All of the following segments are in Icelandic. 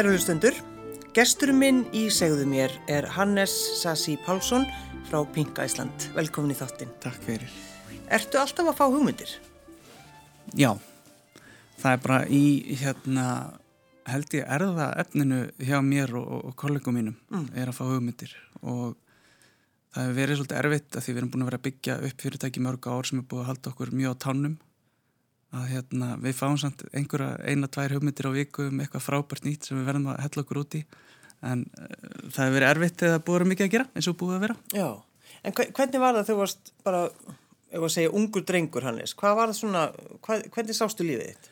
Kæru hlustundur, gestur minn í segðu mér er Hannes Sassi Pálsson frá Pinka Ísland. Velkomin í þáttinn. Takk fyrir. Ertu alltaf að fá hugmyndir? Já, það er bara í hérna held ég erða efninu hjá mér og, og kollegum mínum mm. er að fá hugmyndir og það hefur verið svolítið erfitt að því við erum búin að vera að byggja upp fyrirtæki mörg ár sem er búin að halda okkur mjög á tannum að hérna, við fáum samt einhverja eina, tvær hugmyndir á viku um eitthvað frábært nýtt sem við verðum að hella okkur út í. En uh, það hefur verið erfitt eða búið mikið að gera eins og búið að vera. Já, en hvernig var það þú varst bara, ef að segja ungur drengur Hannes, hvað var það svona hvað, hvernig sástu lífið þitt?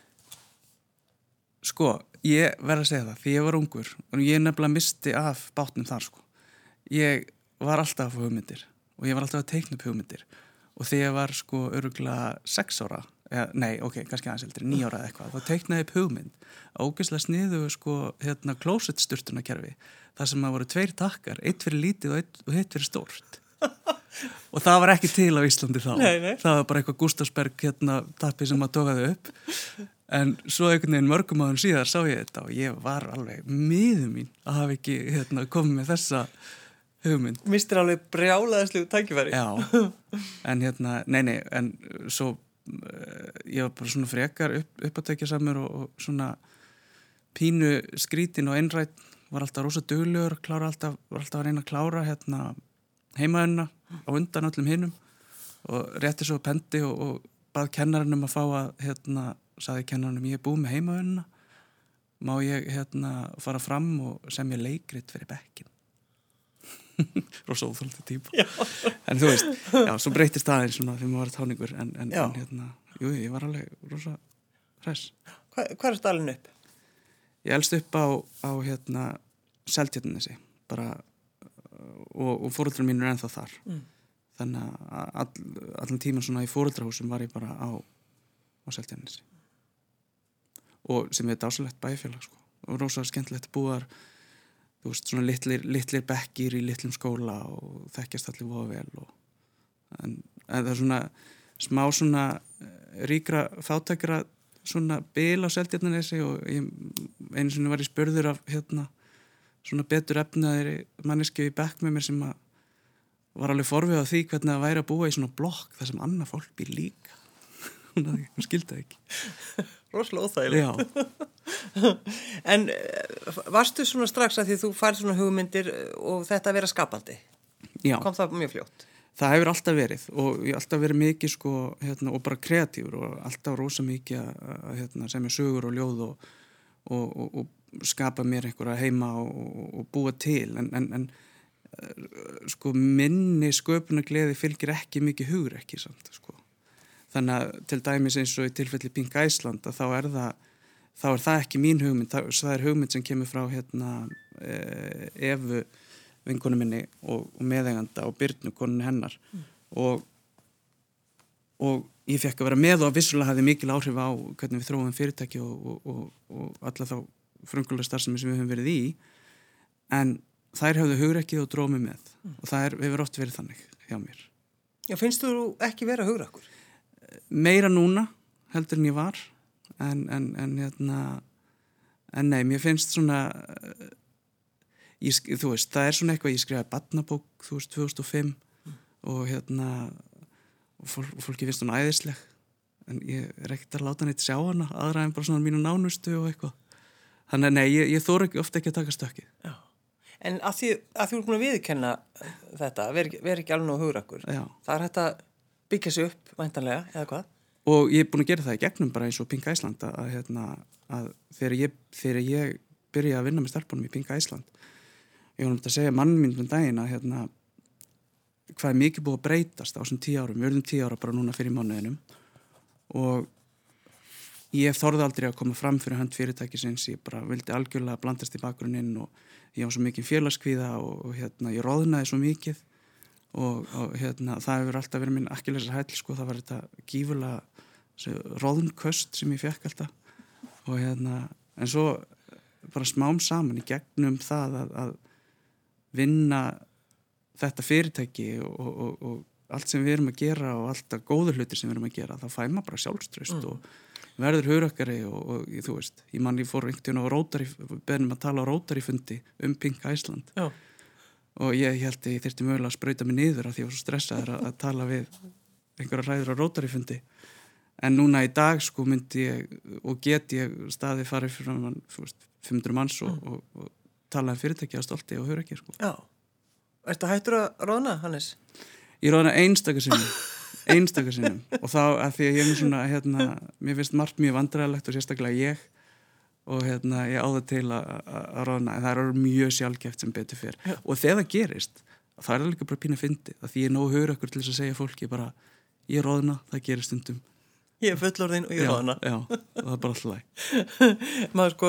Sko, ég verði að segja það því ég var ungur og ég nefnilega misti af bátnum þar sko. Ég var alltaf að fá hugmyndir og ég var alltaf að teikna upp hugmyndir. Og þegar ég var sko öruglega sex ára eða, nei, ok, kannski aðeins eldri, nýjára eða eitthvað, þá teiknaði upp hugmynd ógeðslega sniðu sko hérna klósettsturtunarkerfi þar sem að voru tveir takkar, eitt fyrir lítið og eitt, fyrir stórt. Og það var ekki til á Íslandi þá. Nei, nei. það var bara eitthvað Gustafsberg hérna tappi sem að tókaði upp. En svo einhvern veginn mörgum áður síðar sá ég þetta og ég var alveg miður mín að hafa ekki hérna, komið með þessa hugmynd. Mistir alveg brjálaðislu tækifæri. Já, en hérna, nei, nei en svo ég var bara svona frekar upp, upp að tekja samur og, og svona pínu skrítin og einrætt var alltaf rosa döglegur var alltaf að reyna að klára hérna, heimaðunna á undan öllum hinnum og rétti svo pendi og, og bað kennarinnum að fá að hérna, saði kennarinnum ég er búið með heimaðunna má ég hérna fara fram og semja leikrit fyrir bekkin rosa óþáldi típa já. en þú veist, já, svo breytist það eins og þegar maður var táningur en, en, en hérna, jú, ég var alveg rosa hress Hva, Hvað er stalin upp? Ég elst upp á, á hérna Seltjarnissi bara og, og fóröldrar mín er ennþá þar mm. þannig að all, allan tíman svona í fóröldrahúsum var ég bara á, á Seltjarnissi og sem er dásalegt bæfélag sko og rosa skemmtilegt búar þú veist, svona litlir, litlir bekkir í litlum skóla og þekkjast allir voða vel og, en, en það er svona smá svona eh, ríkra fátækra svona bil á seldjarnanessi og ég, einu svona var ég spörður af hérna svona betur efnaðir manneski í bekk með mér sem að var alveg forfið á því hvernig það væri að búa í svona blokk þar sem annað fólk býr líka. Hún skildi ekki Róslega óþægilegt En eh, varstu svona strax að því þú færð svona hugmyndir eh, og þetta að vera skapandi? Já. Kom það mjög fljótt? Það hefur alltaf verið og ég alltaf verið mikið sko hérna, og bara kreatífur og alltaf rosa mikið að hérna, sem er sögur og ljóð og, og, og, og skapa mér einhverja heima og búa til en, en, en eh, sko minni sköpuna gleði fylgir ekki mikið hugur ekki samt sko þannig að til dæmis eins og í tilfelli Pink Æsland að þá er það þá er það ekki mín hugmynd, það, það er hugmynd sem kemur frá hérna eh, Efu vingunum minni og, og meðeganda og Byrnu, konunni hennar mm. og og ég fekk að vera með og vissulega hafði mikil áhrif á hvernig við þróum fyrirtæki og, og, og alla þá frungulega starfsemi sem við höfum verið í en þær hafðu hugreikið og drómið með mm. og það er, hefur oft verið þannig hjá mér Já, finnst þú ekki vera hugreikur? Meira núna heldur en ég var. En, en, en hérna en nei, mér finnst svona ég, þú veist, það er svona eitthvað ég skrifaði badnabók, þú veist, 2005 mm. og hérna og fólk, fólki finnst hún æðisleg. En ég er ekkert að láta neitt sjá hana aðra en bara svona mínu nánustu og eitthvað. Þannig að nei, ég, ég þóru ofta ekki að taka stökkið. Já. En að því að þú er búin að viðkenna þetta, veri, veri ekki alveg nú hugrakkur, það er hægt að byggja sig upp væntanlega, eða hvað? og ég er búin að gera það í gegnum bara eins og Pink Æsland að, hérna, að þegar, ég, þegar ég byrja að vinna með starfbónum í Pink Æsland ég var um þetta að segja mann minn um daginn að hérna, hvað er mikið búið að breytast á þessum tíu árum, við verðum tíu ára bara núna fyrir mánuðinum. Og ég þorði aldrei að koma fram fyrir hönd fyrirtækisins, ég bara vildi algjörlega blandast í bakgrunninn og ég á svo mikið félagskvíða og, og hérna, ég róðnaði svo mikið og, og hérna, það hefur alltaf verið minn akkilegisar hæll sko, það var þetta gífulega róðunköst sem ég fekk alltaf og hérna, en svo bara smám saman í gegnum það að, að vinna þetta fyrirtæki og, og, og allt sem við erum að gera og allt að góður hluti sem við erum að gera þá fæ maður bara sjálfströst mm. og verður hurakkari og, og þú veist, ég mann ég fór einhvern veginn á rótari, beðnum að tala á rótari fundi um Pink Iceland Já. Og ég held að ég þurfti mögulega að spröyta mig niður af því að ég var svo stressaður að, að tala við einhverja ræður á rótari fundi en núna í dag sko myndi ég og get ég staði farið fyrir mann, veist, 500 manns og, mm. og, og tala um fyrirtæki að stolti og hurakkir sko. Já, ertu hættur að róna, Hannes? Ég róna einstakar sinnum einstakar sinnum og þá að því að ég er svona hérna, mér finnst margt mjög vandræðilegt og sérstaklega ég og hérna ég áða til að rána en það eru mjög sjálfgeft sem betur fyrr Já. og þegar það gerist það er líka bara pína fyndi að því ég nógu högur okkur til þess að segja fólki bara ég róðna, það gerir stundum Ég er fullorðinn og ég róðna Já, það er bara alltaf maður sko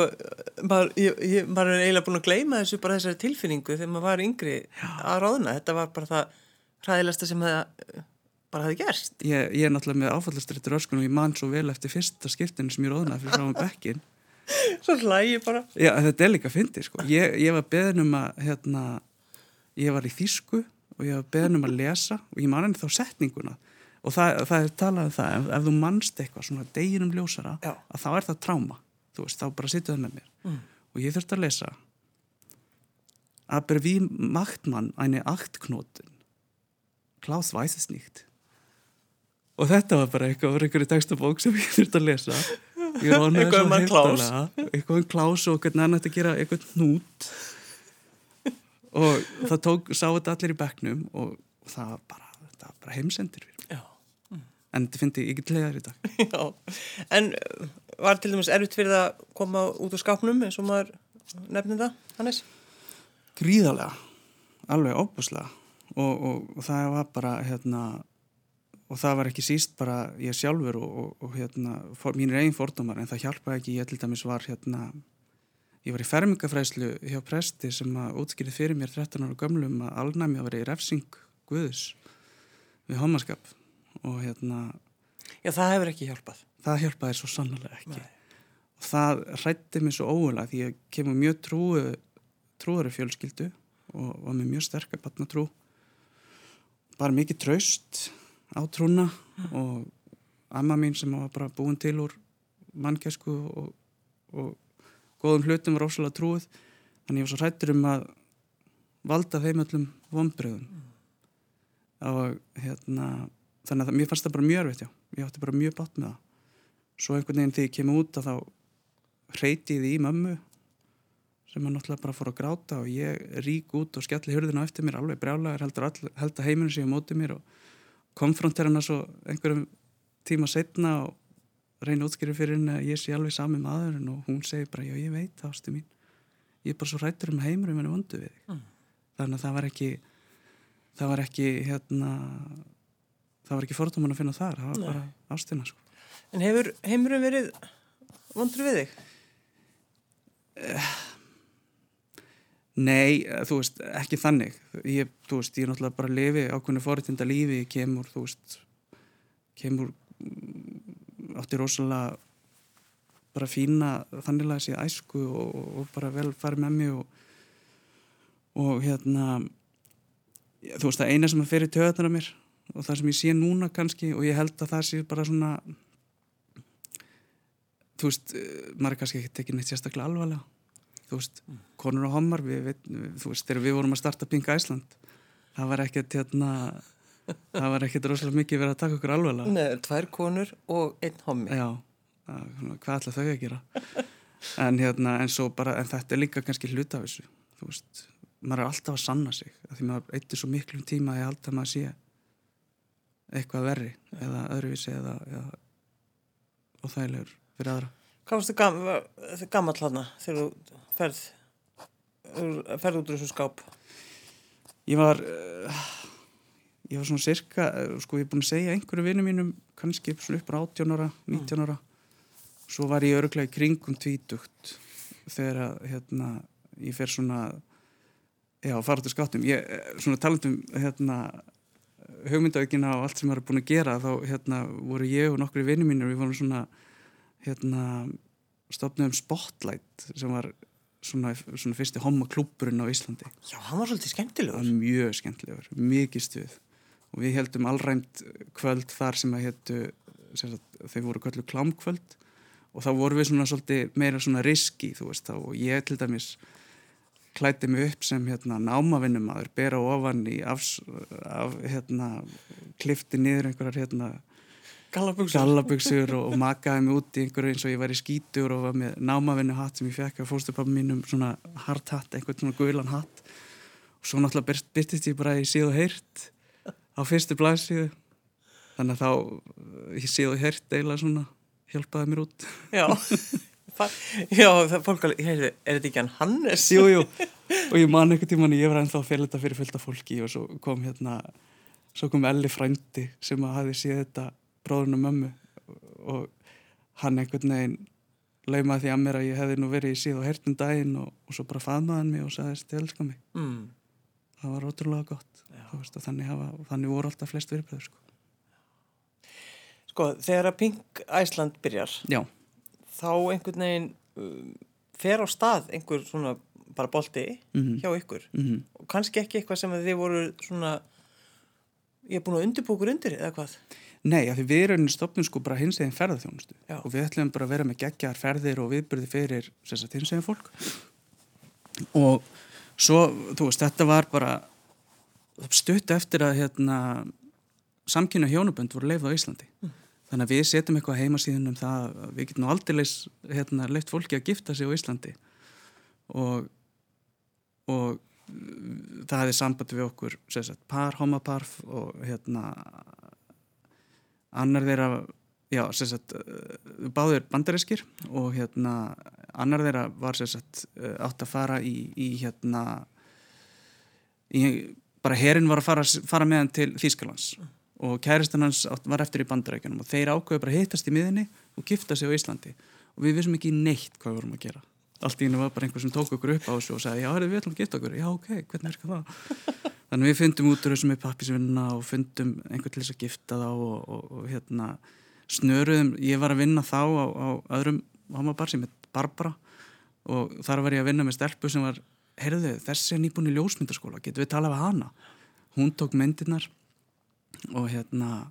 maður, ég, ég, maður er eiginlega búin að gleyma þessu bara þessari tilfinningu þegar maður var yngri Já. að róðna, þetta var bara það ræðilegsta sem það bara hafi gerst. Ég, ég er náttúrulega með áfallastrættur öskun og ég man svo vel eftir fyrsta skiptinu sem ég róðnaði fyrir frá um bekkin. Svo hlægi bara. Já, þetta er líka fyndið sko. Ég, ég var beðin um að, hérna, ég var í þýsku og ég var beðin um að lesa og ég man henni þá setninguna og það, það er talað um það, ef, ef þú mannst eitthvað svona deginum ljósara, Já. að þá er það tráma. Þú veist, þá bara sittu það með mér. Mm. Og ég þurfti að lesa Aber wie macht man eine Achtknoten? Klaus weiß es nicht og þetta var bara eitthvað var einhverju textabók sem ég þurfti að lesa eitthvað um hann klás eitthvað um klás og hvernig hann ætti að gera eitthvað nút og það tók, sá þetta allir í bekknum og það var bara, bara heimsendir mm. en þetta finnst ég ekki til leðar í dag. Já. En uh, var til dæmis erfitt fyrir að koma út úr skápnum eins og maður nefnir það, Hannes? Gríðarlega. Alveg óbúslega og, og, og það var bara hérna og það var ekki síst bara ég sjálfur og, og, og hérna, for, mínir eigin fordómar en það hjálpaði ekki, ég til dæmis var hérna, ég var í fermingafræslu hjá presti sem að útskýrið fyrir mér 13 ára gömlum að alnæmi að vera í refsing Guðus við homaskap og hérna Já, það hefur ekki hjálpað. Það hjálpaði svo sannlega ekki. Nei. og það hrætti mig svo ógulega því ég kemur mjög trúi trúari fjölskyldu og var með mjög sterkar batnatrú bara mikið traust á trúna og amma mín sem var bara búin til úr mannkesku og, og góðum hlutum var ósala trúið þannig ég var svo hrættur um að valda þeim öllum vonbröðum og hérna þannig að mér fannst það bara mjög erfitt já. Ég átti bara mjög bátt með það. Svo einhvern veginn þegar ég kemur út að þá hreyti ég því í mömmu sem hann náttúrulega bara fór að gráta og ég rík út og skelli hurðina eftir mér alveg brjálagur held að heiminu sé á móti mér og konfronter hana svo einhverjum tíma setna og reyna útskýri fyrir henni að ég sé alveg sami maður og hún segir bara já ég veit það ástu mín ég er bara svo rættur um heimurum en er vondu við mm. þannig að það var ekki það var ekki hérna það var ekki fordóman að finna þar það var Nei. bara ástina sko. En hefur heimurum verið vondur við þig? Uh, Nei, eh, þú veist, ekki þannig. Ég, þú veist, ég er náttúrulega bara að lifi ákveðinu fóritinda lífi, ég kemur þú veist, kemur mm, átti rosalega bara fína þanniglega sér æsku og, og bara vel farið með mig og, og hérna þú veist, það eina sem að fyrir töðunar af mér og það sem ég sé núna kannski og ég held að það sé bara svona þú veist, eh, maður er kannski ekki tekið neitt sérstaklega alvarlega þú veist, mm. konur og homar við, við, þú veist, þegar við vorum að starta Pinga Æsland það var ekkert hérna, það var ekkert rosalega mikið verið að taka okkur alveg Nei, tvær konur og einn hommi. Já, að, hvað ætla þau að gera? En hérna, en svo bara en þetta er líka kannski hlut af þessu þú veist, maður er alltaf að sanna sig því maður eittir svo miklum tíma að ég alltaf maður sé eitthvað verri eða öðruvísi eða, eða og þægilegur fyrir aðra Hvað varst þið gammal hana þegar þú ferð, ferð út úr þessu skáp? Ég var, uh, ég var svona cirka, uh, sko ég er búin að segja einhverju vinnum mínum, kannski upp á 18 ára, 19 ára. Svo var ég öruglega í kringum tvítugt þegar að, hérna, ég fer svona, já, fara út úr skátum. Ég, eh, svona talandum, hérna, hugmyndaugina og allt sem maður er búin að gera, þá, hérna, voru ég og nokkru vinnum mínum, við vorum svona, hérna stopnum Spotlight sem var svona, svona fyrsti homoklúpurinn á Íslandi. Já, hann var svolítið skemmtilegur. Mjög skemmtilegur, mikið stuð. Og við heldum allrænt kvöld þar sem að héttu þau voru kvöldu klámkvöld. Og þá vorum við svona svolítið meira svona riski þú veist þá. Og ég til dæmis klæti mig upp sem hérna námavinnumadur bera ofan í afs, af hérna klifti niður einhverjar hérna Gallabuxur. Og, og makaði mig út í einhverju eins og ég var í skítur og var með námavinnu hatt sem ég fekk af fóstupappa mínum svona hard hatt, einhvern svona gulan hatt. Og svo náttúrulega byrt, byrtist ég bara í síð og heyrt á fyrstu blaðsíðu. Þannig að þá ég síð og heyrt eiginlega svona hjálpaði mér út. Já, já það fólk alveg, heyrðu, er þetta ekki hann Hannes? jú, jú. og ég man einhvern tíman ég var ennþá að fyrir þetta fyrir fullt af fólki og svo kom hérna svo kom Elli frændi sem að hafi séð þetta bróðurinn og mömmu og hann einhvern veginn laumaði því að mér að ég hefði nú verið í síð og hertum daginn og, og svo bara faðmaði hann mig og sagðist ég elska mig Mm. það var ótrúlega gott veist, þannig, hafa, þannig voru alltaf flest viðbröður sko. Sko, þegar að Pink Æsland byrjar, já, þá einhvern veginn um, fer á stað einhver svona bara bolti Mhm. hjá ykkur mm og kannski ekki eitthvað sem þið voru svona ég er búin að undirbúkur undir eða hvað Nei, af því við erum stopnum sko bara hins eginn ferðarþjónustu Já. og við ætlum bara að vera með geggjar ferðir og viðbyrði fyrir hins eginn fólk. Og svo, þú veist, þetta var bara stutt eftir að hérna, samkynna hjónubönd voru leifð á Íslandi. Þannig að við setjum eitthvað heimasíðun um það að við getum aldrei hérna, leift fólki að gifta sig á Íslandi. Og og það hefði samband við okkur sagt, par, homapar og hérna annar þeirra já, sagt, uh, báður bandariskir og hérna annar þeirra var sagt uh, átt að fara í, í hérna í, bara herin var að fara, fara með hann til Þýskalands og kæristan hans var eftir í bandarækjunum og þeir ákveðu bara hittast í miðinni og gifta sig á Íslandi. Og við vissum ekki neitt hvað við vorum að gera allt í hennu var bara einhver sem tók okkur upp á þessu og sagði, já, heyrðu, við ætlum að gifta okkur já, ok, hvernig er það? þannig við fundum út úr þessu með pappisvinna og fundum einhvern til þess að gifta þá og, og, og hérna snöruðum, ég var að vinna þá á, á öðrum homabar sem heit Barbara og þar var ég að vinna með stelpu sem var, heyrðu, þessi er nýbúin í ljósmyndaskóla, getur við talað við hana hún tók myndirnar og hérna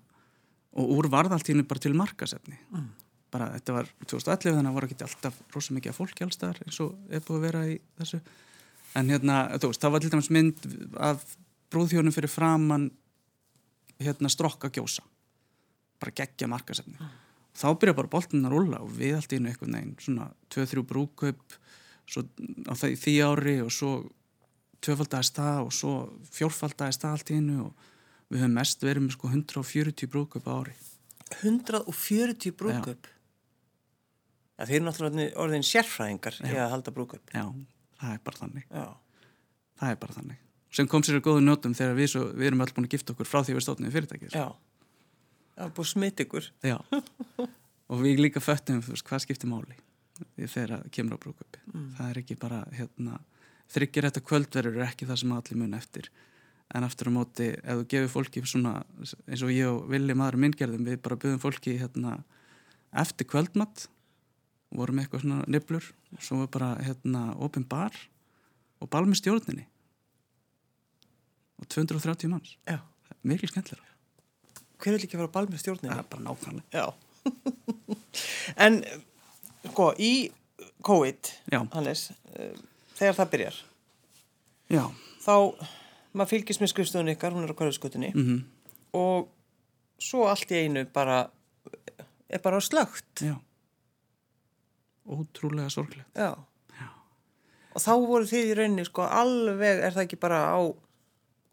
og úr varðaltínu bara til markasefni mm. Bara þetta var 2011 þannig að voru ekki alltaf rosa mikið af fólki allstaðar eins og er búið að vera í þessu. En hérna, þú veist, það var til dæmis mynd af brúðhjónum fyrir framann hérna strokka gjósa. Bara geggja markasefni mm. þá byrja bara boltin að rúla og við allt í einu eitthvað neginn, svona 2-3 brúðkaup svo á því, því ári og svo tvöfaldagist það og svo fjórfaldagist það allt í einu og við höfum mest verið með sko 140 brúðkaup á ári. 140 brúköp Já, þeir eru náttúrulega orðin sérfræðingar í að halda brúköp já, það er bara þannig. Já, það er bara þannig. Sem kom sér að góðu nótum þegar við, svo, við erum öll búin að gifta okkur frá því við stóðnum í fyrirtækið já. Það er búið smitt ykkur. Já. og við líka föttum hvað skiptir máli þegar kemur á brúköpi það er ekki bara hérna, þryggir þetta kvöldverður er ekki það sem allir mun eftir. En aftur á móti ef þú gefur fólki svona eins og ég og Vili maður minn gerðum við bara byggðum fólki hérna, eftir kvöldmatt vorum eitthvað svona niblur og svo var bara hérna open bar og bal með stjórninni. Og 230 manns. Já, mikil skemmtilega. Hver ekki fara að bal með stjórninu? það er bara nákvæmlega. En, sko, í COVID. Hannes eh, þegar það byrjar já, þá, maður fylgist með skrifstöðun ykkar, hún er á hverjuskutinni mhm. og svo allt í einu bara er bara slögt Já. Ótrúlega sorglegt. Já. Og þá voru þið í rauninni sko alveg, er það ekki bara á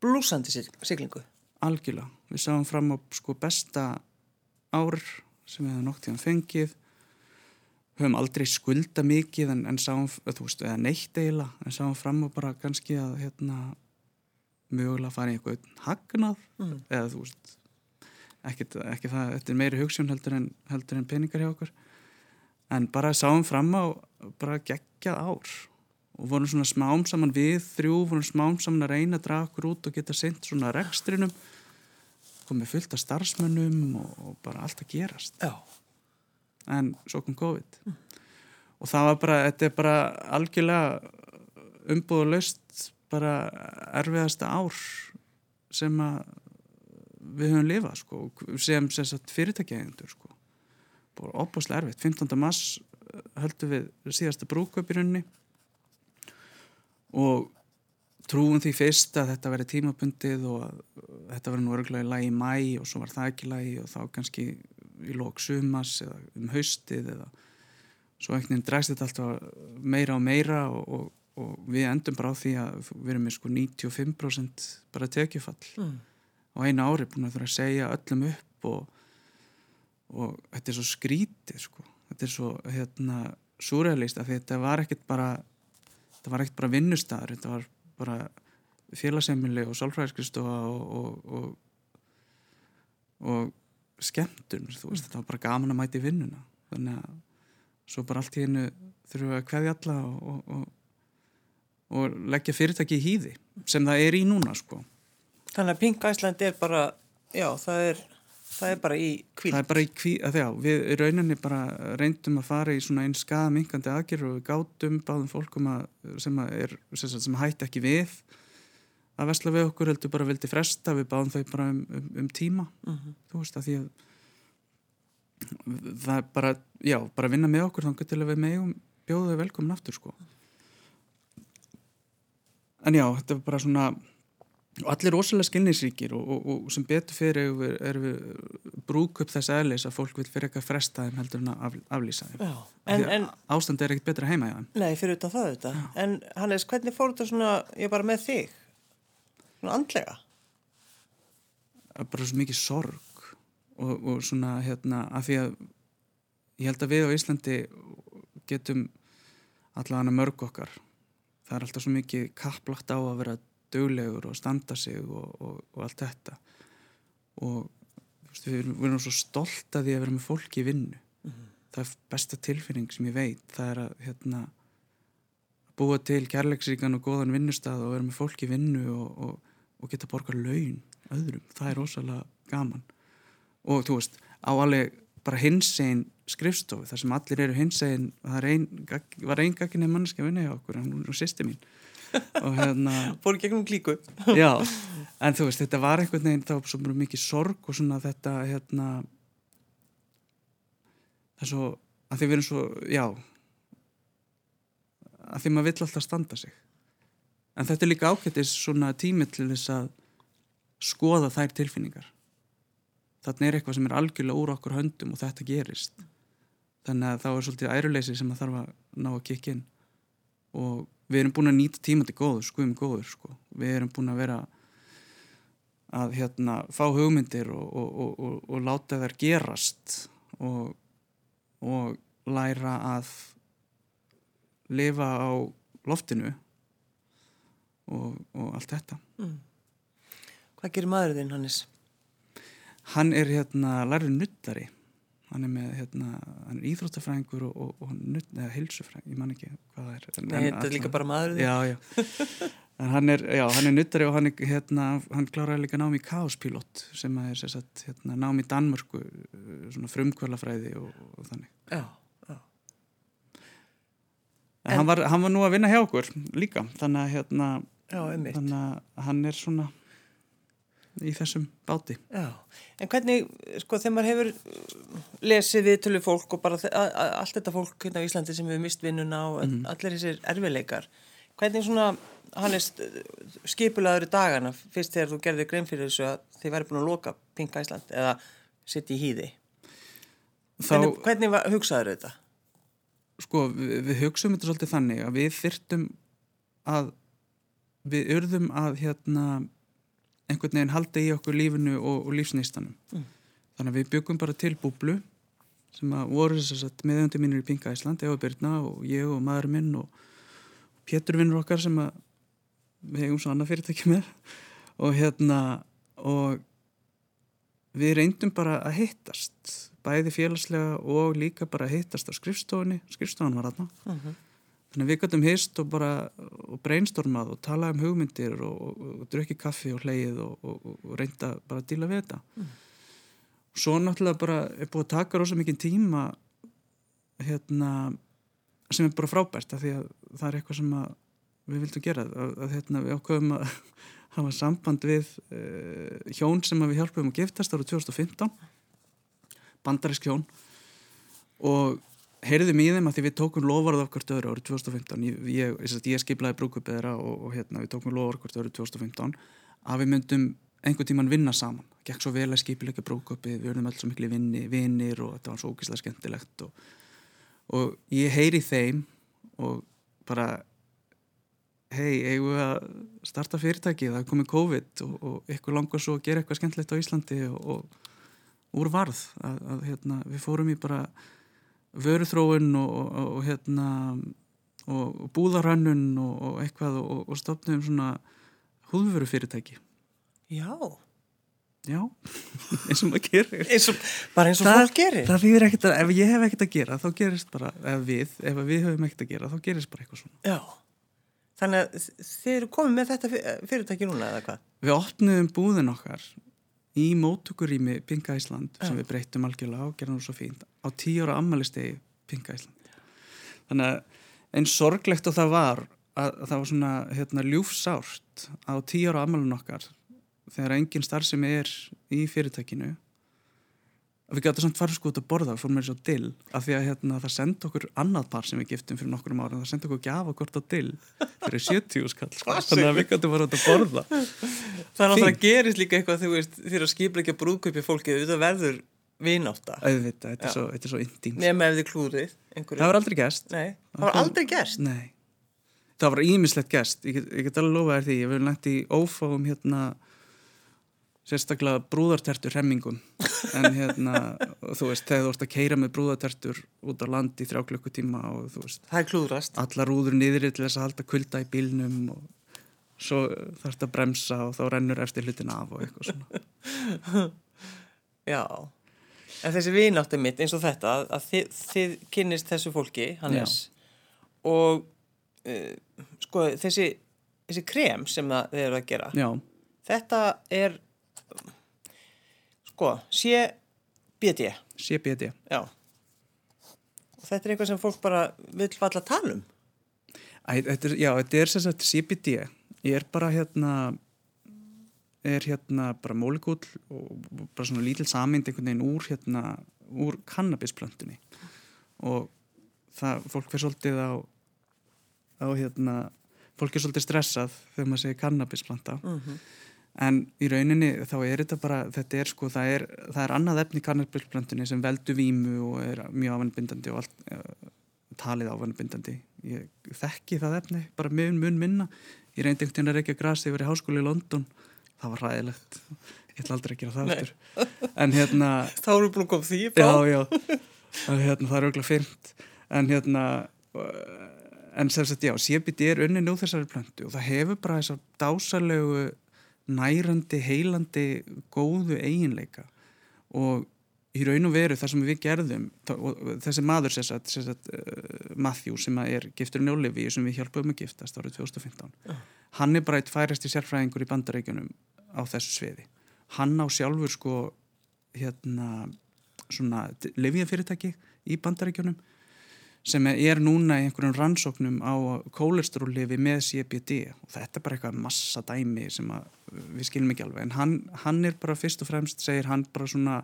blúsandi sig- siglingu? Algjörlega. Við sáum fram á sko besta ár sem við hefum nokt í hann fengið. Höfum aldrei skulda mikið en, en sáum, þú veist, eða neitt eiginlega, en sáum fram á bara kannski að hérna mögulega fara í eitthvað hagnað Mm. eða þú veist ekki, ekki það, þetta er meiri hugsun heldur en, heldur en peningar hjá okkur en bara sáum fram á bara geggjað ár og vorum svona smám saman við þrjú vorum smám saman að reyna að draga okkur út og geta sendt svona rekstrinum komið fullt af starfsmönnum og, og bara allt að gerast Já. en svo kom COVID og það var bara, þetta er bara algjörlega umbúðalaust bara erfiðasta ár sem að við höfum lifað sko, sem, sem fyrirtækjaðindur sko. Bara opbúslega erfitt 15. mass höldum við síðasta brúköp í rauninni og trúum því fyrst að þetta veri tímabundið og að þetta veri nú örgulega í lagi í mæ og svo var það ekki lagi og þá kannski í lók sumas eða um haustið eða svo einhvern veginn dræst þetta alltaf meira og meira og, og, og við endum bara á því að við erum með sko 95% bara tekjufall Mm. á einu ári búin að þurfa að segja öllum upp og, og þetta er svo skrítið sko. þetta er svo hérna súrealist af því þetta var ekkert bara þetta var ekkert bara vinnustæður þetta var bara félagsemmileg og sálfræðiskristofa og, og, og, og skemmtun þú veist, þetta var bara gaman að mæti vinnuna. Þannig að svo bara allt í hennu þurfum við að kveðja alla og, og, og leggja fyrirtæki í hýði sem það er í núna sko. Þannig að Pink Iceland er bara, já, það er, það er bara í kvíl. Það er bara í kví, að já, við rauninni bara reyndum að fara í svona einn skaðaminkandi aðgerð og við gátum báðum fólkum að, sem, að er, sem, sem hætti ekki við að vesla við okkur heldur bara vildi fresta, við báðum þau bara um, um, um tíma, Mhm. þú veist að því að það er bara, já, bara vinna með okkur þannig til að við megum bjóðu þau velkomin aftur sko. En já, þetta er bara svona og allir rosalega skilningsríkir og, og, og sem betur fyrir erum við, erum við brúk upp þess aðlis að fólk vil fyrir eitthvað fresta þeim heldur en að af, aflýsa þeim. Já, en, en, Ástand er ekkert betra heima nei, fyrir utan það þetta. En Hannes, hvernig fór þetta svona, ég bara með þig? Svona andlega? Er bara svo mikið sorg og, og svona hérna að því að ég held að við á Íslandi getum allavega mörg okkar. Það er alltaf svo mikið kapplagt á að vera döglegur og standa sig og, og, og allt þetta. Og veist, við, erum, svo stolt að því að vera með fólki í vinnu. Það er besta tilfinning sem ég veit. Það er að hérna, búa til kærleiksríkan og góðan vinnustað og vera með fólki í vinnu og, og, og geta borga laun öðrum, það er rosalega gaman. Og þú veist, á alveg bara hinsegin skrifstofu þar sem allir eru hinsegin það er ein, var einn gagginni manneski að vinna hjá okkur hún er sýsti mín og hérna Fór gegnum klíku? Já, en þú veist, þetta var einhvern veginn, það var svo mikið sorg og svona þetta, hérna, það er svo, að því við erum svo, já, að því maður vill alltaf standa sig. En þetta er líka ágættis svona tími til þess að skoða þær tilfinningar. Þannig er eitthvað sem er algjörlega úr okkur höndum og þetta gerist. Þannig að þá er svolítið æruleysi sem að þarf að ná að kikka inn og við erum búin að nýta tíma til góður, sko um góður sko. við erum búin að vera að hérna fá hugmyndir og, og, og, og, og láta þær gerast og, og læra að lifa á loftinu og, og allt þetta Mm. Hvað gerir maður þinn, Hannes? hann er hérna lærður nuttari hann er með hérna, hann er íþróttafræðingur og, og, og hilsufræðing, ég man ekki hvað það er Nei, þetta er líka bara maður já, já. en hann er, já, hann er nuttari og hann, er, hérna, hann kláraði líka nám í kaospilot sem er sem sagt, hérna, nám í Danmörku svona frumkvölafræði og, og þannig Já, já. en, En- hann, var, hann var nú að vinna hjá okkur líka þannig að, hérna, Já, þannig að hann er svona í þessum báti Já, en hvernig, sko, þegar maður hefur lesið við tölu fólk og bara allt þetta fólk hérna á Íslandi sem hefur mist vinnuna og Mhm. allir þessir erfileikar, hvernig svona, Hannes, skipulaður í dagana fyrst þegar þú gerði grein fyrir þessu að þið væri búin að loka Pink Ísland eða sitt í hýði? þá, Hvernig, hvernig hugsaður þetta? sko, við, við hugsaum þetta svolítið þannig að við þyrtum að við urðum að hérna einhvern veginn halda í okkur lífinu og, og lífsneistanum Mm. þannig að við byggum bara til búblu sem að voru þess að meðjöndi mínir í Pinga Ísland, Eva Byrna og ég og maður minn og Pétur vinnur okkar sem að við hefum svo annað fyrirtæki með og hérna og við reyndum bara að hittast bæði félagslega og líka bara að hittast á skrifstofunni, skrifstofan var aðna Mm -hmm. Þannig að við gætum hist og bara og brainstormað og talað um hugmyndir og, og, og drukki kaffi og hleið og, reynda bara að díla við þetta. Mm. svo náttúrulega bara er búið að taka rosa mikið tíma hérna sem er bara frábært af því að það er eitthvað sem að við vildum gera. Að, að hérna, við ákveðum að hafa samband við uh, hjón sem við hjálpum að giftast ára 2015 bandarísk hjón. Og heyrðum í þeim að því við tókum lofarð af hvert öðru árið 2015 ég, ég, ég, skiplaði brúkupið þeirra og, og hérna, við tókum lofarð hvert öðru 2015 að við myndum einhvern tíman vinna saman. Gekk svo vel að skipilega brúkupið við verðum alls svo miklu vinni, vinnir og þetta var svo ógislega skemmtilegt og, og ég heyri þeim og bara hei, eigum við að starta fyrirtæki það er komið COVID og, og ykkur langar svo að gera eitthvað skemmtilegt á Íslandi og úr varð að, að hérna, við fórum í bara vöruþróun og hérna og búðarhannun og eitthvað og stopnum svona húðvöru fyrirtæki Já. Já, eins og maður gerir. Eins og, Bara eins og það, fólk gerir. Það fyrir ekkert að, ef ég hef ekkert að gera þá gerist bara, ef við, ef við höfum ekkert að gera þá gerist bara eitthvað svona. Já, þannig að þið eru komið með þetta fyrirtæki núna eða hvað? Við opnum búðin okkar í mótukurými Pinga Ísland sem við breytum algjörlega og gerðum það svo fínt á tíu ára ammælistegi Pinga Ísland Þannig að einn sorglegt og það var að, að það var svona hérna, ljúfsárt á tíu ára ammælun okkar þegar engin starf sem er í fyrirtækinu við gætum samt farið sko út að borða fór mér svo dill af því að hérna, það sendi okkur annað par sem við giftum fyrir nokkur ára það sendi okkur gaf okkur á dill fyrir 70 skall sko. þannig að við gætum farið út að borða. Það alltaf að gerist líka eitthvað þegar að skipla ekki að brúðkaupi fólki þetta verður vináta þetta, er svo, þetta er svo intíms Nefn ef þið klúrið einhverju. Það var aldrei gæst Nei, það var aldrei Nei, það var ímislegt gæst ég get, ég get alveg lofa þér því, ég vil nætti í ófáum hérna sérstaklega brúðartertur hemmingum en hérna, þú veist, þegar þú ert að keira með brúðartertur út á land í þrjá klukkutíma og þú veist Það er klúðrast. allar rúður niður til þess að halda kulda í bílnum og svo þarf þetta að bremsa og þá rennur eftir hlutin af og eitthvað svona. Já. En þessi vináttu mitt eins og þetta að þið, þið kynnist þessu fólki Hannes og uh, sko þessi, þessi krem sem það, þið eru að gera Já, þetta er sko CBD CBD Já. Og þetta er eitthvað sem fólk bara vil falla að tala um. Æ, þetta er, Já, þetta er sem sagt CBD ég er bara hérna er hérna bara mólikull og bara svona lítil samind einhvern veginn úr hérna úr kannabisplöntunni og það, fólk fyrir svolítið á á hérna fólk er svolítið stressað þegar maður segir kannabisplanta mm -hmm. En í rauninni þá er þetta bara þetta er sko, það er, það er annað efni í kannabisplöntunni sem veldu vímu og er mjög ávanbindandi og allt uh, talið ávanbindandi ég þekki það efni, bara mun mun minna. Ég reyndi einhvern veginn að reykja grasi yfir í háskóli í London. Það var ræðilegt ég ætla aldrei að gera það eftir en hérna þá við búin að koma því já, já, hérna, það er auðvitað fyrnt. En hérna en sem sagt já, CBD er unni nú þessari plöntu og það hefur bara þessar dásalegu nærandi, heilandi góðu eiginleika. Og í raun og veru það sem við gerðum þessi maður sagt, sagt, uh, Matthew sem er gifturinn í Olivíu sem við hjálpum að giftast árið 2015 uh. hann er bara eitt færasti sérfræðingur í bandarækjunum á þessu sviði. Hann á sjálfur sko hérna svona lefjafyrirtæki í bandarækjunum sem er núna í einhverjum rannsóknum á kólesteróllefi með CBD og þetta er bara eitthvað massa dæmi sem við skilum ekki alveg. En hann, hann er bara fyrst og fremst segir hann bara svona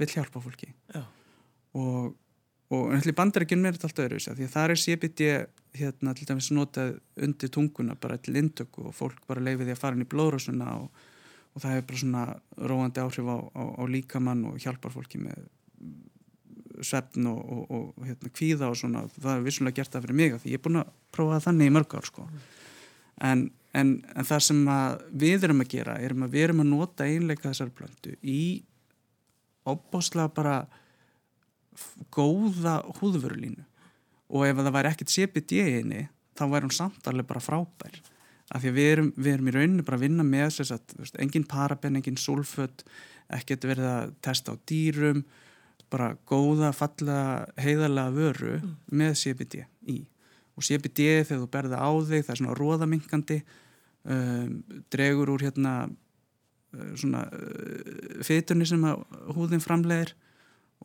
vill hjálpa fólki. Já. og, og bandarækjunum er þetta allt öðru því að það er CBD hérna til dæmis notað undir tunguna bara til indöku og fólk bara leiði því að fara inn í blóðrásuna og, og það hefur bara svona róandi áhrif á, á, á líkamann og hjálpar fólki með svefn og, og, og hérna, kvíða og svona, það er vissulega gert það fyrir mig því ég er búin að prófa þannig í mörg ár sko. en, en, en það sem við erum að gera erum að við erum að nota einleika þessar plöntu í óbáslega bara góða húðvörulínu. Og ef það væri ekkert CBD í henni þá væri hún samtalið bara frábær. Af því að við erum, við erum í rauninu bara að vinna með þess að veist, engin paraben, engin sulfött ekkert verið að testa á dýrum bara góða, falla, heiðarlega vöru mm. með CBD í og CBD þegar þú berða á þig það er svona róðaminkandi um, dregur úr hérna uh, svona uh, fytunni sem húðin framlegir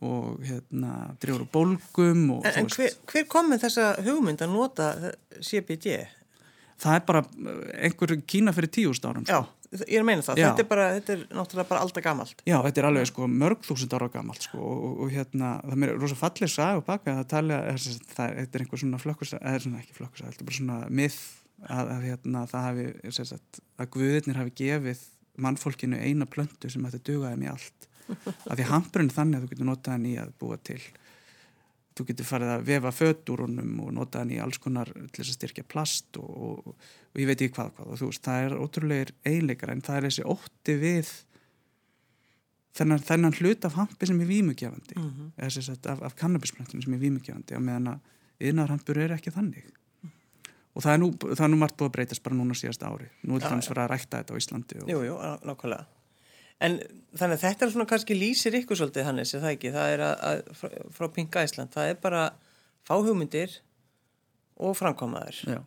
og hérna dregur úr bólgum En, en hver, hver kom með þessa hugmynd að nota CBD? Það er bara einhver kína fyrir tíust árum Já, ég er að meina það, þetta er bara, þetta er náttúrulega bara alltaf gamalt. Já, þetta er alveg sko mörg þúsund ára gamalt sko og, og, og hérna, það er rosa fallið sag og baka það tala, þetta er einhver svona flökkus, eða svona ekki flökkus, þetta er bara svona mið að, að hérna það hafi, sagt, að guðirnir hafi gefið mannfólkinu eina plöntu sem þetta dugaði mér allt. Af því hampurinn er þannig að þú getur notað hann í að búa til. Þú getur farið að vefa föt úr honum og notað hann í alls konar til þess að styrkja plast og, og, og ég veit ekki hvað hvað og þú veist, það er ótrúlegir eiginleikar en það er þessi ótti við þennan, þennan hlut af hampi sem er vímugjafandi Mm -hmm. sagt af, af kannabisplöntum sem er vímugjafandi og meðan að yðnarhampur er ekki þannig og það er, nú, það er nú margt búið að breytast bara núna síðast ári nú er það að rækta þetta á Íslandi og, Jú, jú, ná- nákvæmlega. En þannig að þetta er svona kannski lýsir ykkur svolítið, Hannes, er það ekki? Það er að, að frá, frá Pinka Ísland, það er bara fá hugmyndir og framkomaður. Já.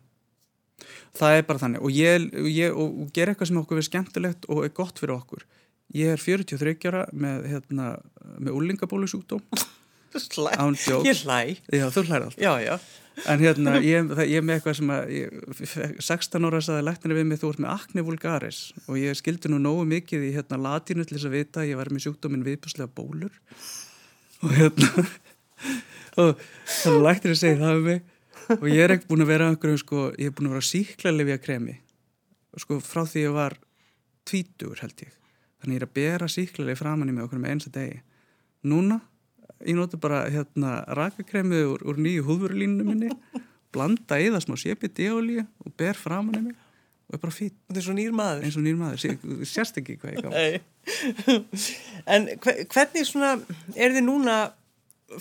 Það er bara þannig og ég, ég og, og gera eitthvað sem okkur er skemmtilegt og er gott fyrir okkur. Ég er 43 ára með, hérna, með úlingabólusjúkdóm Slæ, án djók. ég hlæ. Já, þú hlæri alltaf. Já, já. En hérna, ég, það, ég með eitthvað sem að ég, 16 ára saði læknir við mig þú ert með acne vulgaris. Og ég skildi nú nógu mikið í hérna latínu til þess að vita að ég var með sjúkdóminn viðbjörnslega bólur. Og hérna og þannig að læknir að segja það við mig. Og ég er ekki búin að vera einhverjum sko, ég er búin að vera á síklarlifja kremi sko frá því ég var tvítugur held ég. Þannig ég er að bera síklarlifja framann í mig okkur með einsta degi. Núna ég nota bara hérna rakakremið úr, úr nýju húðvörulínu minni blanda í það smá CBD-olíu og ber framann í mig og er bara fýtt Þetta er svo nýr maður. og nýr maður, Sé- þú sérst ekki hvað ég gaf en hve- hvernig svona, er þið núna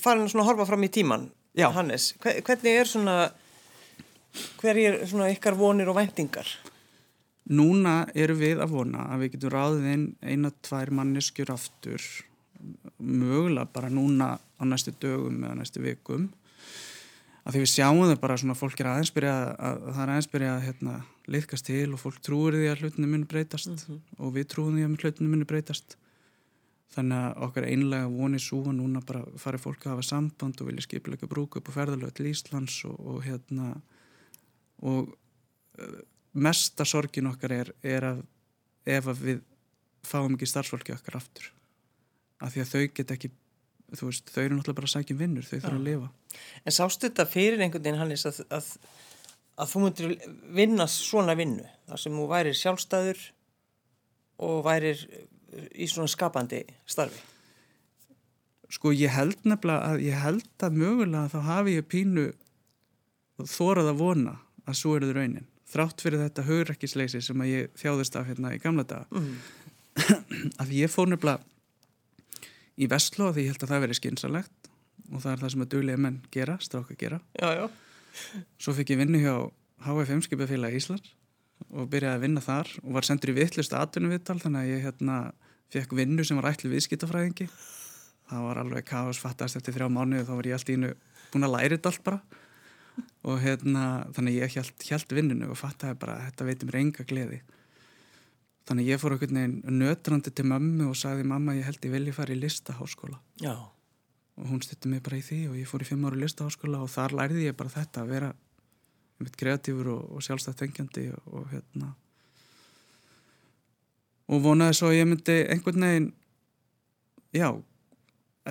farin að horfa fram í tíman, Já. Hannes? Hve- Hvernig er svona, hver er svona ykkar vonir og væntingar? Núna eru við að vona að við getum ráðið inn eina, tvær manneskjur aftur mögulega bara núna á næstu dögum eða næstu vikum. Að því við sjáum það bara svona fólk er aðeins byrja að, að það er aðeins byrja að hérna, liðkast til og fólk trúir því að hlutinu muni breytast og við trúum því að hlutinu muni breytast. Þannig að okkar einlega voni svo að núna bara fari fólk að hafa samband og vilja skipilega brúka upp og ferðalög til Íslands og, og hérna og uh, mesta sorgin okkar er, er að ef að við fáum ekki starfsfólki okkar aftur af því að þau get ekki veist, þau eru náttúrulega bara að sækja um vinnur þau þurfa að lifa En sástu þetta fyrir einhvern veginn, Hannes, að, að, að þú myndir vinna svona vinnu, þar sem þú værir sjálfstæður og værir í svona skapandi starfi? sko ég held nefnilega að ég held að mögulega þá hafi ég pínu þórað að vona að svo eru þau raunin þrátt fyrir þetta hugrekkisleysi sem að ég þjáðist af hérna í gamla daga Mm. af ég fór nefnilega í Vestló því ég held að það veri skynsalegt og það er það sem að duglega menn gera, stráka gera Já, já. Svo fikk ég vinnu hjá HFM skipafélag Íslands og byrjaði að vinna þar og var sendur í vittlust atvinnuvittal þannig að ég hérna fekk vinnu sem var ætlu viðskiptafræðingi. Það var alveg kaos fattast eftir þrjá mánuði þá var ég allt í innu búin að læra þetta allt bara og hérna þannig ég held, held vinnunu og fattaði bara þetta veitir mér enga gleði. Þannig ég fór veginn nötrandi til mömmu og sagði mamma ég held ég vilji fara í listaháskóla. Já. og hún stutti mig bara í því og ég fór í fimm ára listaháskóla og þar lærði ég bara þetta að vera einmitt kreatífur og, og sjálfstætt tengjandi og, og hérna. Og vonaði svo að ég myndi einhvern veginn já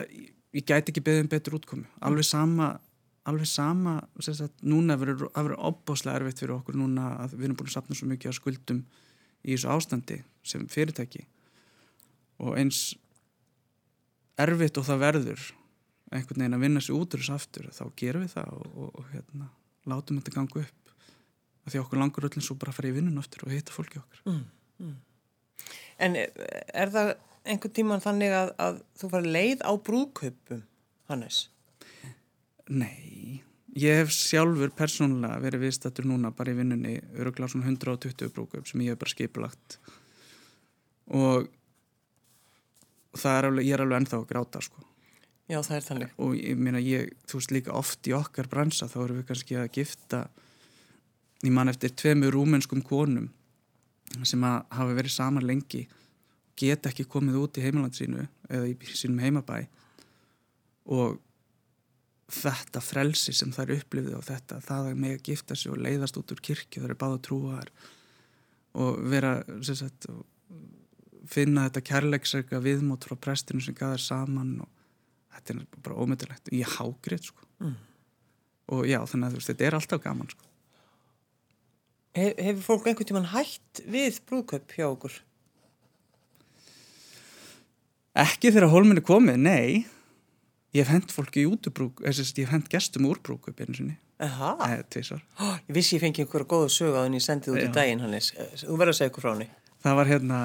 ég, ég gæti ekki beðið um betur útkomi alveg sama alveg sama, sagt, núna verður opbáslega erfitt fyrir okkur núna að við erum búin að sapna svo mikið á skuldum í þessu ástandi sem fyrirtæki og eins erfitt og það verður einhvern veginn að vinna sér út úr þessu aftur þá gerum við það og, og, og hérna, látum þetta ganga upp af því okkur langur öllum svo bara að fara í vinnun aftur og hitta fólki okkar Mm, mm. En er, það einhvern tíman þannig að, að þú fari leið á brúðkaupum, Hannes? Nei, ég hef sjálfur persónulega verið viðstattur núna bara í vinnunni öruglega svona 120 brúkup sem ég hef bara skipulagt. Og það er alveg, ég er alveg ennþá að gráta sko. Já, það er þannig. og ég meina ég, þú veist líka oft í okkar bransa þá erum við kannski að gifta ég man eftir tveimur rúmenskum konum sem að hafa verið saman lengi geta ekki komið út í heimaland sínu eða í sínum heimabæ. Og þetta frelsi sem þær upplifði og þetta, það að með að gifta sig og leiðast út úr kirkju, þær er báða trúaðar og vera sagt, finna þetta kærleiksreika viðmót frá prestinu sem gæðar saman og þetta er bara ómyndilegt ég hágrið sko mm. og já þannig að veist, þetta er alltaf gaman sko Hef, Hefur fólk einhvern tíman hægt við brúðköp hjá okkur? Ekki þegar hólminni komið, nei ég hef hendt fólki í útubrúk ég hef hendt gestum úr brúðköp einu sinni. Eða tvísar Ég vissi ég fengi einhverja góða sög að henni sendið út í daginn Hannes, þú verður að segja ykkur frá henni. Það var hérna,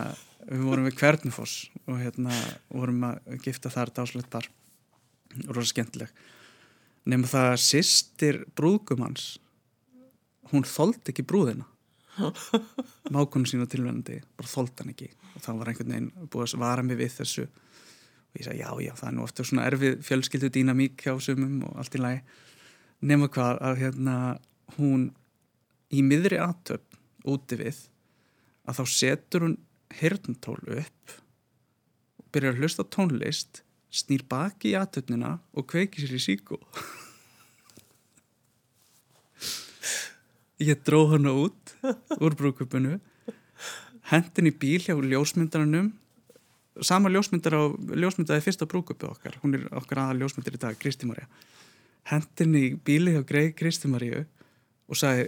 við vorum við Kvernufoss og hérna vorum að gifta þar dáslegt og rosa skemmtileg. Nema það að sýstir brúðgumans hún þóld ekki brúðina. Mákonu sína tilvægandi bara þóld hann ekki. Og þá var einhvern veginn búið að vara mig við þessu og ég sagði já já það er nú ofta svona erfið fjölskyldu dýnamík hjá sumum og allt í lagi. Nema hvað að hérna hún í miðri aðtöp úti við að þá setur hún hirntól upp og byrjar að hlusta tónlist snýr baki í aðtöpnina og kveikir sér í síkó ég dró hana út úr brúkupinu hendin í bíl hjá ljósmyndarannum sama ljósmyndar á ljósmyndaði fyrsta brúkupu okkar. Hún er okkar aða ljósmyndar í dag, Kristi Marja hendin í bíli hjá Greg Kristi Marju og sagði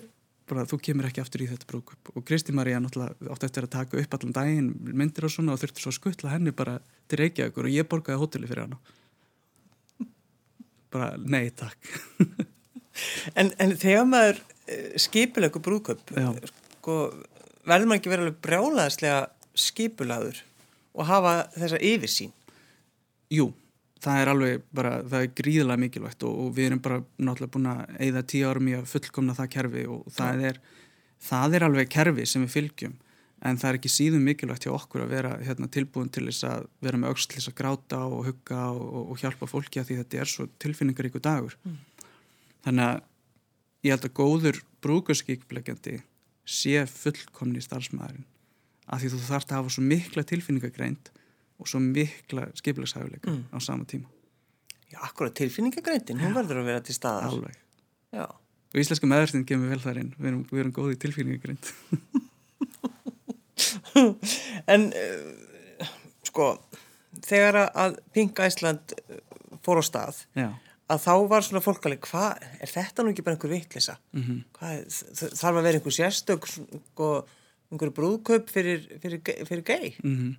bara þú kemur ekki aftur í þetta brúkup og Kristi Marja náttúrulega átti eftir að taka upp allan daginn myndir og svona og þurfti svo að skuttla henni bara til Reykjavíkur og ég borgaði hóteli fyrir hana. Bara nei takk. En, en þegar maður Eh, skipulegu brúköp sko, verður maður ekki verið alveg brjálaðslega skipulaður og hafa þessa yfirsýn? Jú, það er alveg bara, það er gríðilega mikilvægt og, og við erum bara náttúrulega búin að eigða tíu árum í að fullkomna það kerfi og það er, það er alveg kerfi sem við fylgjum en það er ekki síðan mikilvægt hjá okkur að vera hérna, tilbúin til þess að vera með auksl til þess að gráta og hugga og, og hjálpa fólki að því þetta er svo tilfinningaríku dagur. Mm. þannig að ég held að góður brúkurskíkbleggjandi sé fullkomni starfsmæðurinn af því þú þarfst að hafa svo mikla tilfinningagreint og svo mikla skipilagsæfuleika mm. á sama tíma Já, akkurat tilfinningagreintin, hún verður að vera til staðar Alveg Já. og íslenska meðverðin kemur vel þar inn við erum, við erum góði tilfinningagreint En uh, sko þegar að Pink Æsland fór á stað Já að þá var svona fólk alveg, hvað, er þetta nú ekki bara einhver vittlisa? Mm -hmm. Þarf að vera einhver sérstök og sko, einhver brúðkaup fyrir, fyrir, fyrir gei? Mm -hmm.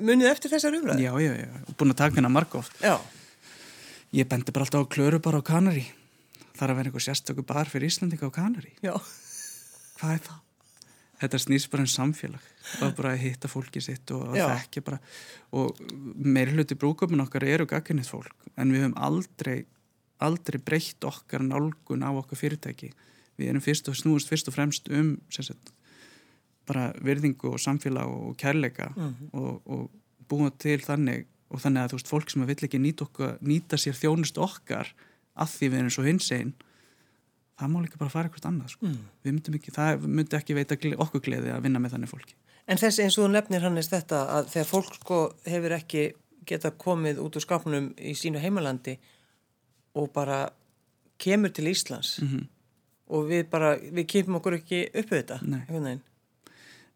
Munið eftir þessar umræði? Já, já, já, búin að taka hérna marka oft. Já. Ég bendi bara alltaf á klöru bara á Kanari. Þarf að vera einhver sérstöku bar fyrir Íslandika á Kanari. Já. Hvað er það? þetta snýst bara um samfélag og bara að hitta fólki sitt og að þekkja bara og meiri hluti brúköpun okkar eru gagginnið fólk en við höfum aldrei aldrei breytt okkar nálgun á okkar fyrirtæki við erum fyrst og snúist fyrst og fremst um sagt, bara virðingu og samfélag og kærleika mm -hmm. og, og búa til þannig og þannig að þú veist fólk sem vill ekki nýta, okkar, nýta sér þjónust okkar að því við erum svo hins einn það má líka bara fara eitthvað annað sko. mm. myndum ekki, það myndi ekki veita okkur gleði að vinna með þannig fólki En þessi eins og þú nefnir hannes þetta að þegar fólk sko hefur ekki geta komið út úr skapnum í sínu heimalandi og bara kemur til Íslands mm -hmm. og við bara, við kemum okkur ekki upp við þetta Nei,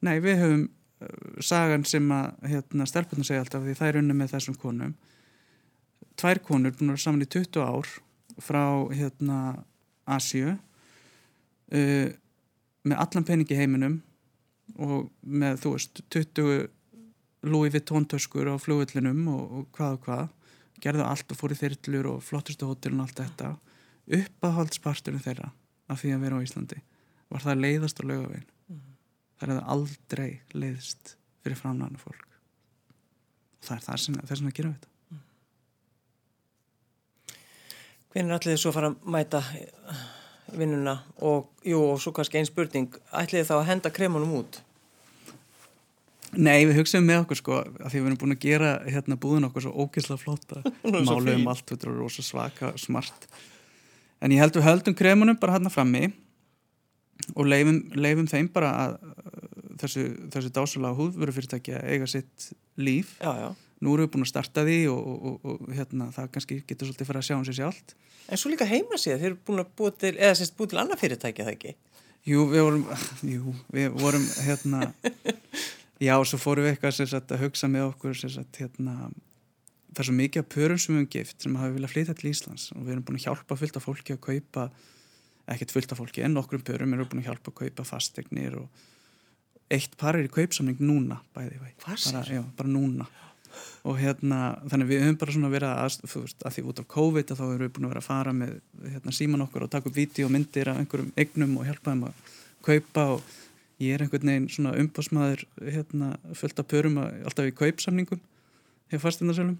Nei við höfum uh, sagan sem að hérna, stelpunum segja alltaf því það er unni með þessum konum. Tvær konur búin að vera saman í 20 ár frá hérna Asju uh, með allan peningi heiminum og með þú veist 20 Louis Vuitton töskur á flugullinum og, og hvað og hvað. Gerðu allt og fór í þyrllur og flottustu hótelun og allt þetta. Uppáhaldsparturinn þeirra af því að vera á Íslandi. Var það leiðast á lögavegin það er aldrei leiðst fyrir framlæðinu fólk. Og það er það sem, það sem að gera þetta. Hvernig er allir þessu að fara að mæta vinnuna? Og, jú, og svo kannski einn spurning, ætlið þá að henda kremunum út? Nei, við hugsaðum með okkur sko að því við erum búin að gera hérna búðun okkur svo ógeðslega flotta, máluðum allt, þetta er rosa svaka, smart. En ég held við höldum kremunum bara hérna frammi og leifum, leifum þeim bara að þessu, þessu dásalega húðvörufyrirtæki að eiga sitt líf. Já, já nú erum við búin að starta því og, og, og, og hérna, það kannski getur svolítið fyrir að sjá um sér sjálft En svo líka heima sér, þeir eru búin að búið til eða sérst búið til annað fyrirtæki það ekki? Jú, við vorum, jú, við vorum hérna, já, svo fórum við eitthvað sagt, að hugsa með okkur sagt, hérna, það er svo mikið af pörum sem við hefum gift sem hafi viljað flytja til Íslands og við erum búin að hjálpa fullt af fólki að kaupa ekkert fullt af fólki en okkur pörum erum búin að hjálpa að kaupa fastegnir og eitt par er í kaupsamning núna bæði bara, já, bara núna. Og hérna þannig við höfum bara svona verið að, veist, að því út af COVID þá erum við búin að vera að fara með hérna, síman okkur og taka upp vídeo og myndir af einhverjum eignum og hjálpa þeim að kaupa og ég er einhvern veginn svona umbásmaður hérna, fullt af pörum að, alltaf í kaupsamningum hefur fastindarsölum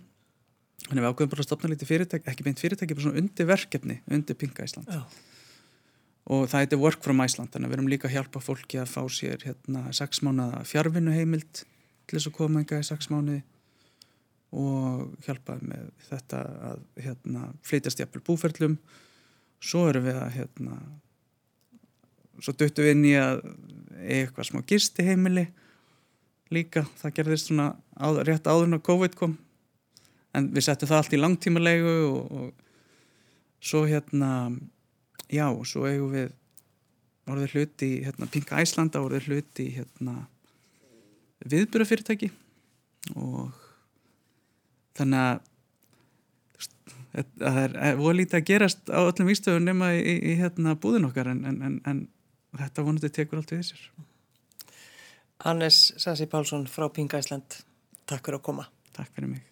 þannig við ákveðum bara að stopna lítið fyrirtæki ekki beint fyrirtæki, bara svona undir verkefni undir Pinga Ísland. Já. Og það heitir Work from Iceland þannig að við erum líka að hjálpa fólki að fá sér hérna, sex mánuða fjárvinnu heimild til þess að koma enga í sex mánuði og hjálpaði með þetta að hérna, flytjast jafnvel búferlum. Svo erum við að hérna, svo döttu við inn í að eitthvað smá gisti heimili líka, það gerðist svona á, rétt áður en COVID kom. En við settum það allt í langtímalegu og, og svo hérna já, svo eigum við voruð hluti í hérna, Pinka Æslanda voruð hluti í hérna, viðbúrafyrirtæki og þannig að það er voru lítið að gerast á öllum výstöðun nema í, í, í hérna, búðin okkar en, en, en, en þetta vonandi tekur allt við þessir Hannes Sassi Pálsson frá Pinga Ísland Takk fyrir að koma. Takk fyrir mig